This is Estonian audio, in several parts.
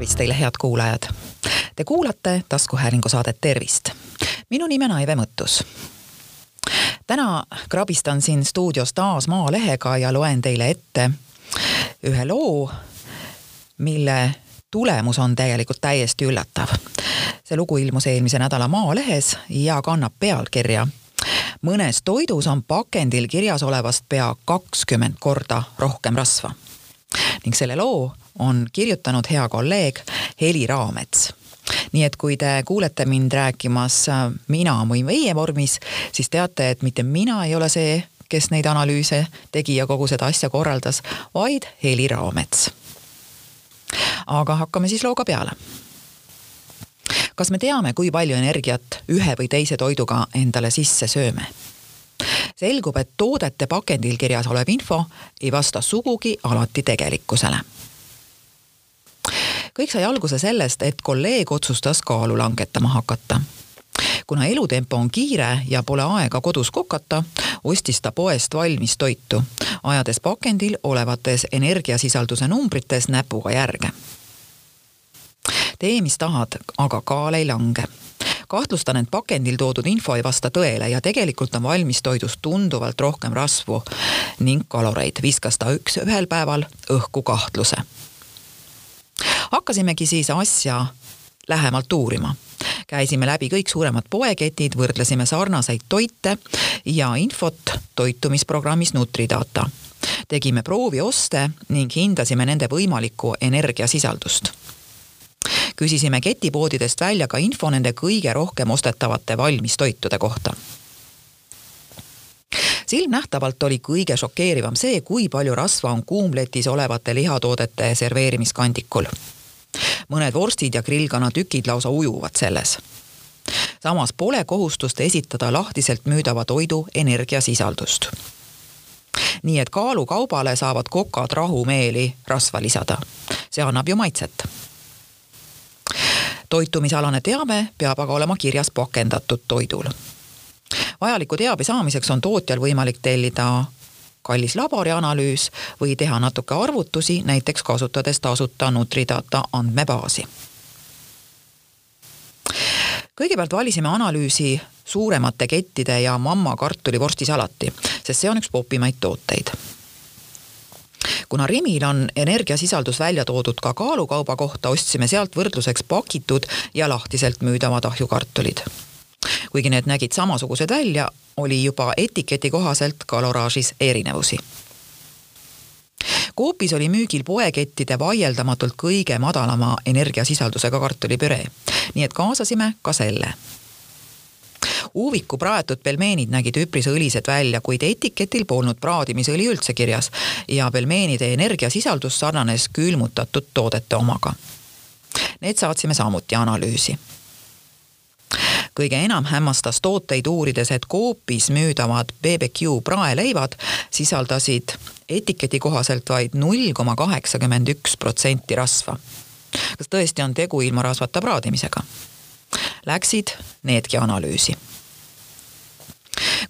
tervist teile, head kuulajad! Te kuulate taskuhäälingu saadet Tervist. minu nimi on Aive Mõttus. täna krabistan siin stuudios taas Maalehega ja loen teile ette ühe loo, mille tulemus on tegelikult täiesti üllatav. see lugu ilmus eelmise nädala Maalehes ja kannab pealkirja mõnes toidus on pakendil kirjas olevast pea kakskümmend korda rohkem rasva. ning selle loo on kirjutanud hea kolleeg Heli Raamets nii et kui te kuulete mind rääkimas äh, mina või meie vormis, siis teate, et mitte mina ei ole see, kes neid analüüse tegi ja kogu seda asja korraldas, vaid Heli Raamets. aga hakkame siis looga peale. kas me teame, kui palju energiat ühe või teise toiduga endale sisse sööme? selgub, et toodete pakendil kirjas olev info ei vasta sugugi alati tegelikkusele kõik sai alguse sellest, et kolleeg otsustas kaalu langetama hakata. Kuna elutempo on kiire ja pole aega kodus kokata, ostis ta poest valmis toitu, ajades pakendil olevates energiasisalduse numbrites näpuga järge. tee, mis tahad, aga kaal ei lange. Kahtlustan, et pakendil toodud info ei vasta tõele ja tegelikult on valmistoidus tunduvalt rohkem rasvu ning kaloreid, viskas ta üks ühel päeval õhku kahtluse hakkasimegi siis asja lähemalt uurima. käisime läbi kõik suuremad poeketid, võrdlesime sarnaseid toite ja infot toitumisprogrammis Nutridata. tegime proovioste ning hindasime nende võimalikku energiasisaldust küsisime ketipoodidest välja ka info nende kõige rohkem ostetavate valmistoitude kohta silmnähtavalt oli kõige šokeerivam see, kui palju rasva on kuumletis olevate lihatoodete serveerimiskandikul mõned vorstid ja grillkanatükid lausa ujuvad selles. samas pole kohustust esitada lahtiselt müüdava toidu energiasisaldust. nii et kaalukaubale saavad kokad rahumeeli rasva lisada. see annab ju maitset toitumisalane teave peab aga olema kirjas pakendatud toidul. vajaliku teabe saamiseks on tootjal võimalik tellida kallis laborianalüüs või teha natuke arvutusi, näiteks kasutades tasuta Nutridata andmebaasi. kõigepealt valisime analüüsi suuremate kettide ja mamma kartulivorstisalati, sest see on üks popimaid tooteid kuna Rimil on energiasisaldus välja toodud ka kaalukauba kohta, ostsime sealt võrdluseks pakitud ja lahtiselt müüdavad ahjukartulid kuigi need nägid samasugused välja, oli juba etiketi kohaselt kaloraažis erinevusi. Coopis oli müügil poekettide vaieldamatult kõige madalama energiasisaldusega kartulipüree, nii et kaasasime ka selle Uuviku praetud pelmeenid nägid üpris õlised välja, kuid etiketil polnud praadimisõli üldse kirjas ja pelmeenide energiasisaldus sarnanes külmutatud toodete omaga. Need saatsime samuti analüüsi kõige enam hämmastas tooteid uurides, et Coopis müüdavad BBQ praeleivad sisaldasid etiketi kohaselt vaid null koma kaheksakümmend üks protsenti rasva. kas tõesti on tegu ilma rasvata praadimisega? Läksid needki analüüsi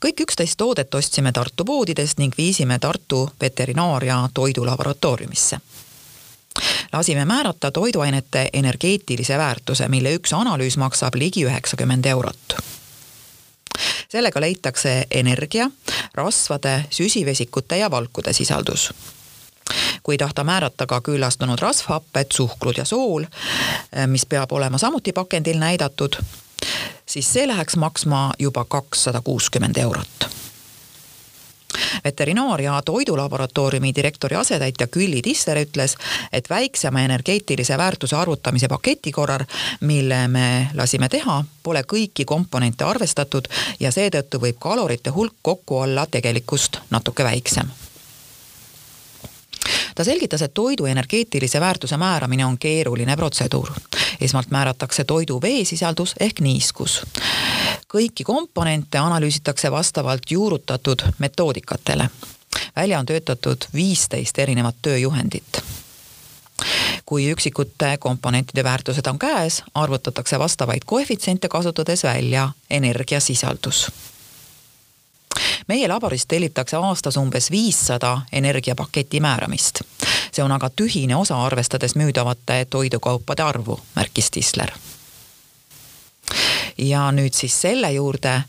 kõik üksteist toodet ostsime Tartu poodidest ning viisime Tartu veterinaar- ja toidulaboratooriumisse lasime määrata toiduainete energeetilise väärtuse, mille üks analüüs maksab ligi üheksakümmend eurot sellega leitakse energia, rasvade, süsivesikute ja valkude sisaldus. kui tahta määrata ka küllastunud rasvhapped, suhkrud ja sool, mis peab olema samuti pakendil näidatud, siis see läheks maksma juba kakssada kuuskümmend eurot veterinaar- ja toidulaboratooriumi direktori asetäitja Külli Tisser ütles, et väiksema energeetilise väärtuse arvutamise paketi korral, mille me lasime teha, pole kõiki komponente arvestatud ja seetõttu võib kalorite hulk kokku olla tegelikust natuke väiksem ta selgitas, et toidu energeetilise väärtuse määramine on keeruline protseduur. esmalt määratakse toidu veesisaldus ehk niiskus kõiki komponente analüüsitakse vastavalt juurutatud metoodikatele. välja on töötatud viisteist erinevat tööjuhendit. kui üksikute komponentide väärtused on käes, arvutatakse vastavaid koefitsiente kasutades välja energiasisaldus meie laboris tellitakse aastas umbes viissada energiapaketi määramist. see on aga tühine osa, arvestades müüdavate toidukaupade arvu, märkis Tisler. Ja nüüd siis selle juurde,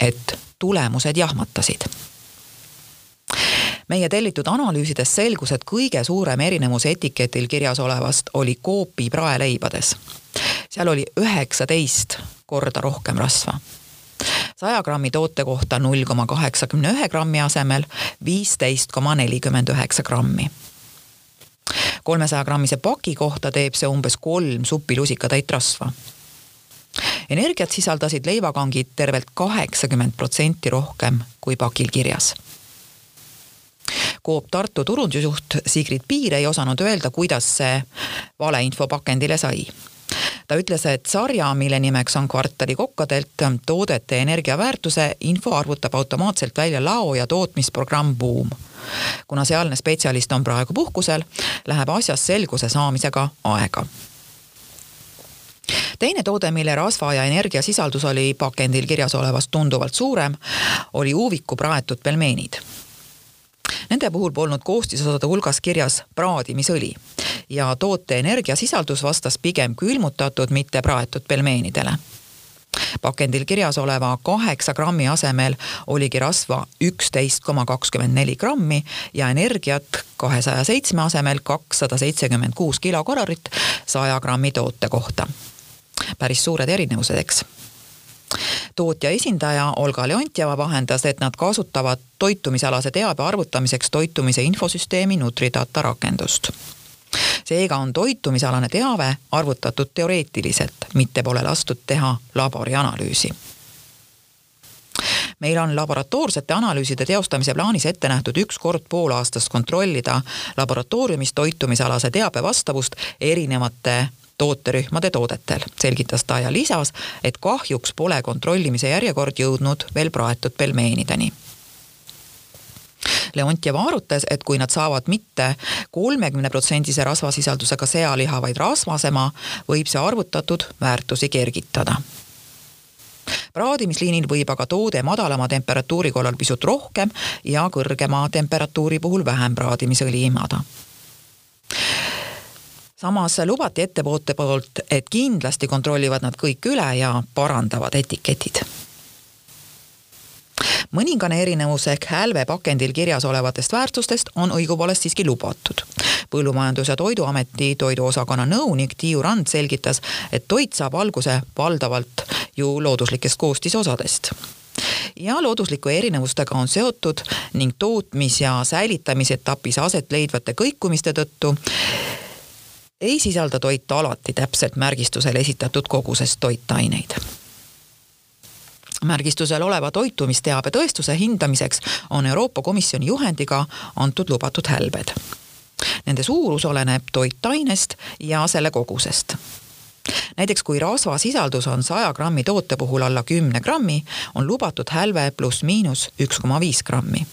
et tulemused jahmatasid meie tellitud analüüsides selgus, et kõige suurem erinevus etiketil kirjas olevast oli Coopi praeleibades. seal oli üheksateist korda rohkem rasva saja grammi toote kohta null koma kaheksakümne ühe grammi asemel viisteist koma nelikümmend üheksa grammi. kolmesaja grammise paki kohta teeb see umbes kolm supilusikatäit rasva. Energiat sisaldasid leivakangid tervelt kaheksakümmend protsenti rohkem kui pakil kirjas. Coop Tartu turundusjuht Sigrid Piir ei osanud öelda, kuidas see valeinfo pakendile sai. Ta ütles, et sarja, mille nimeks on kvartali kokkadelt toodete energiaväärtuse info arvutab automaatselt välja lao- ja tootmisprogramm Boom. kuna sealne spetsialist on praegu puhkusel, läheb asjas selguse saamisega aega teine toode, mille rasva ja energiasisaldus oli pakendil kirjas olevast tunduvalt suurem, oli uviku praetud pelmeenid Nende puhul polnud koostisosade hulgas kirjas praadimisõli ja toote energiasisaldus vastas pigem külmutatud, mitte praetud pelmeenidele pakendil kirjas oleva kaheksa grammi asemel oligi rasva üksteist koma kakskümmend neli grammi ja energiat kahesaja seitsme asemel kakssada seitsekümmend kuus kilokalorit saja grammi toote kohta. Päris suured erinevused, eks. Tootja esindaja Olga Leontjeva vahendas, et nad kasutavad toitumisalase teabe arvutamiseks toitumise infosüsteemi Nutridata rakendust. Seega on toitumisalane teave arvutatud teoreetiliselt, mitte pole lastud teha laborianalüüsi meil on laboratoorsete analüüside teostamise plaanis ette nähtud üks kord poolaastast kontrollida laboratooriumis toitumisalase teabe vastavust erinevate tooterühmade toodetel, selgitas ta ja lisas, et kahjuks pole kontrollimise järjekord jõudnud veel praetud pelmeenideni. Leontjev arutas, et kui nad saavad mitte kolmekümne protsendise rasvasisaldusega sealiha, vaid rasvasema, võib see arvutatud väärtusi kergitada. Praadimisliinil võib aga toode madalama temperatuuri korral pisut rohkem ja kõrgema temperatuuri puhul vähem praadimisõli imada samas lubati ettevõtte poolt, et kindlasti kontrollivad nad kõik üle ja parandavad etiketid mõningane erinevus ehk hälve pakendil kirjas olevatest väärtustest on õigupoolest siiski lubatud. põllumajandus- ja Toiduameti toiduosakonna nõunik Tiiu Rand selgitas, et toit saab alguse valdavalt ju looduslikest koostisosadest ja loodusliku erinevustega on seotud ning tootmis- ja säilitamisetapis aset leidvate kõikumiste tõttu ei sisalda toit alati täpselt märgistusel esitatud koguses toitaineid. märgistusel oleva toitumisteabe tõestuse hindamiseks on Euroopa Komisjoni juhendiga antud lubatud hälbed. Nende suurus oleneb toitainest ja selle kogusest. näiteks kui rasvasisaldus on saja grammi toote puhul alla kümne grammi, on lubatud hälve pluss-miinus üks koma viis grammi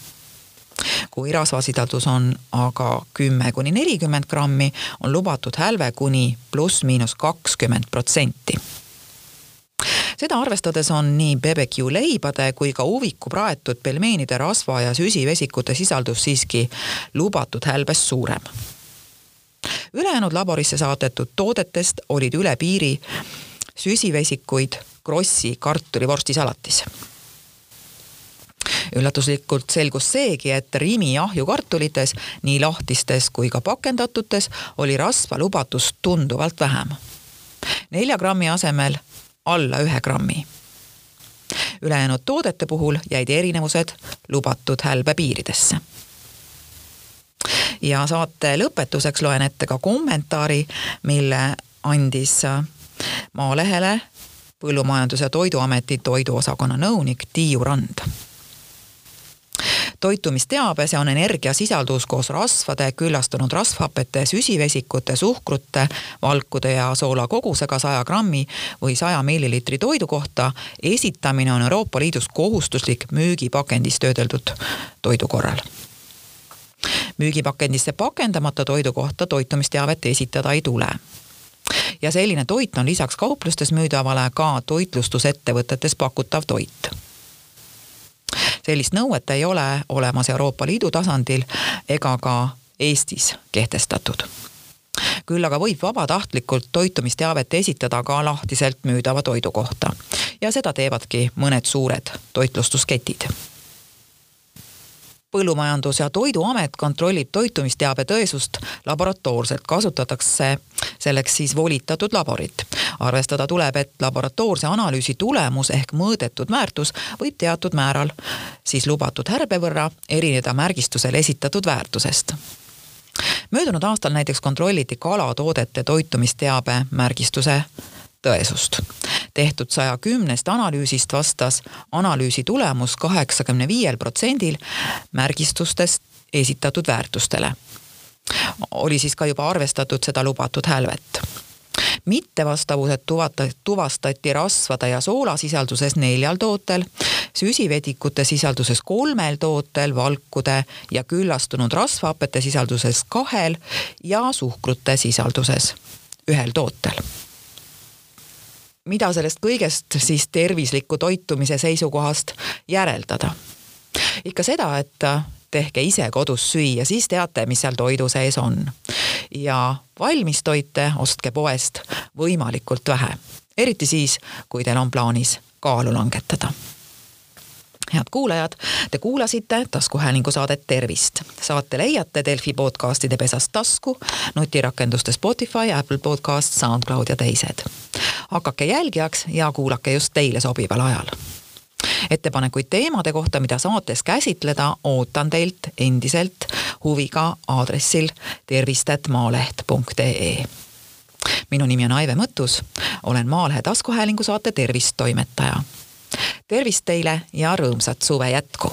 kui rasvasisaldus on aga kümme kuni nelikümmend grammi, on lubatud hälve kuni pluss-miinus kakskümmend protsenti seda arvestades on nii BBQ leibade kui ka uviku praetud pelmeenide rasva ja süsivesikute sisaldus siiski lubatud hälbest suurem. ülejäänud laborisse saadetud toodetest olid üle piiri süsivesikuid Krossi kartulivorstisalatis üllatuslikult selgus seegi, et Rimi ahjukartulites, nii lahtistes kui ka pakendatutes, oli rasva lubatust tunduvalt vähem. nelja grammi asemel alla ühe grammi. ülejäänud toodete puhul jäid erinevused lubatud hälbe piiridesse. ja saate lõpetuseks loen ette ka kommentaari, mille andis Maalehele Põllumajandus- ja Toiduameti toiduosakonna nõunik Tiiu Rand toitumisteabe, see on energiasisaldus koos rasvade, küllastunud rasvhapete, süsivesikute, suhkrute, valkude ja soola kogusega saja grammi või saja milliliitri toidu kohta. esitamine on Euroopa Liidus kohustuslik müügipakendis töödeldud toidu korral. Müügipakendisse pakendamata toidu kohta toitumisteavet esitada ei tule. Ja selline toit on lisaks kauplustes müüdavale ka toitlustusettevõtetes pakutav toit sellist nõuet ei ole olemas Euroopa Liidu tasandil ega ka Eestis kehtestatud. küll aga võib vabatahtlikult toitumisteavet esitada ka lahtiselt müüdava toidu kohta ja seda teevadki mõned suured toitlustusketid põllumajandus- ja Toiduamet kontrollib toitumisteabe tõesust laboratoorselt, kasutatakse selleks siis volitatud laborit. Arvestada tuleb, et laboratoorse analüüsi tulemus ehk mõõdetud väärtus võib teatud määral siis lubatud härbe võrra erineda märgistusel esitatud väärtusest möödunud aastal näiteks kontrolliti kalatoodete toitumisteabe märgistuse tõesust. tehtud saja kümnest analüüsist vastas analüüsi tulemus kaheksakümne viiel protsendil märgistustest esitatud väärtustele. oli siis ka juba arvestatud seda lubatud hälvet mittevastavused tuvata, tuvastati rasvade ja soolasisalduses neljal tootel, süsivedikute sisalduses kolmel tootel, valkude ja küllastunud rasvhapete sisalduses kahel ja suhkrute sisalduses ühel tootel mida sellest kõigest siis tervisliku toitumise seisukohast järeldada? ikka seda, et tehke ise kodus süüa, siis teate, mis seal toidu sees on. ja valmistoite ostke poest võimalikult vähe, eriti siis, kui teil on plaanis kaalu langetada head kuulajad, te kuulasite taskuhäälingu saadet Tervist. saate leiate Delfi podcastide pesast tasku, nutirakenduste Spotify, Apple Podcast, SoundCloud ja teised. hakake jälgijaks ja kuulake just teile sobival ajal ettepanekuid teemade kohta, mida saates käsitleda, ootan teilt endiselt huviga aadressil tervist.maaleht.ee. minu nimi on Aive Mõttus, olen Maalehe taskuhäälingu saate Tervist toimetaja tervist teile ja rõõmsat suve jätku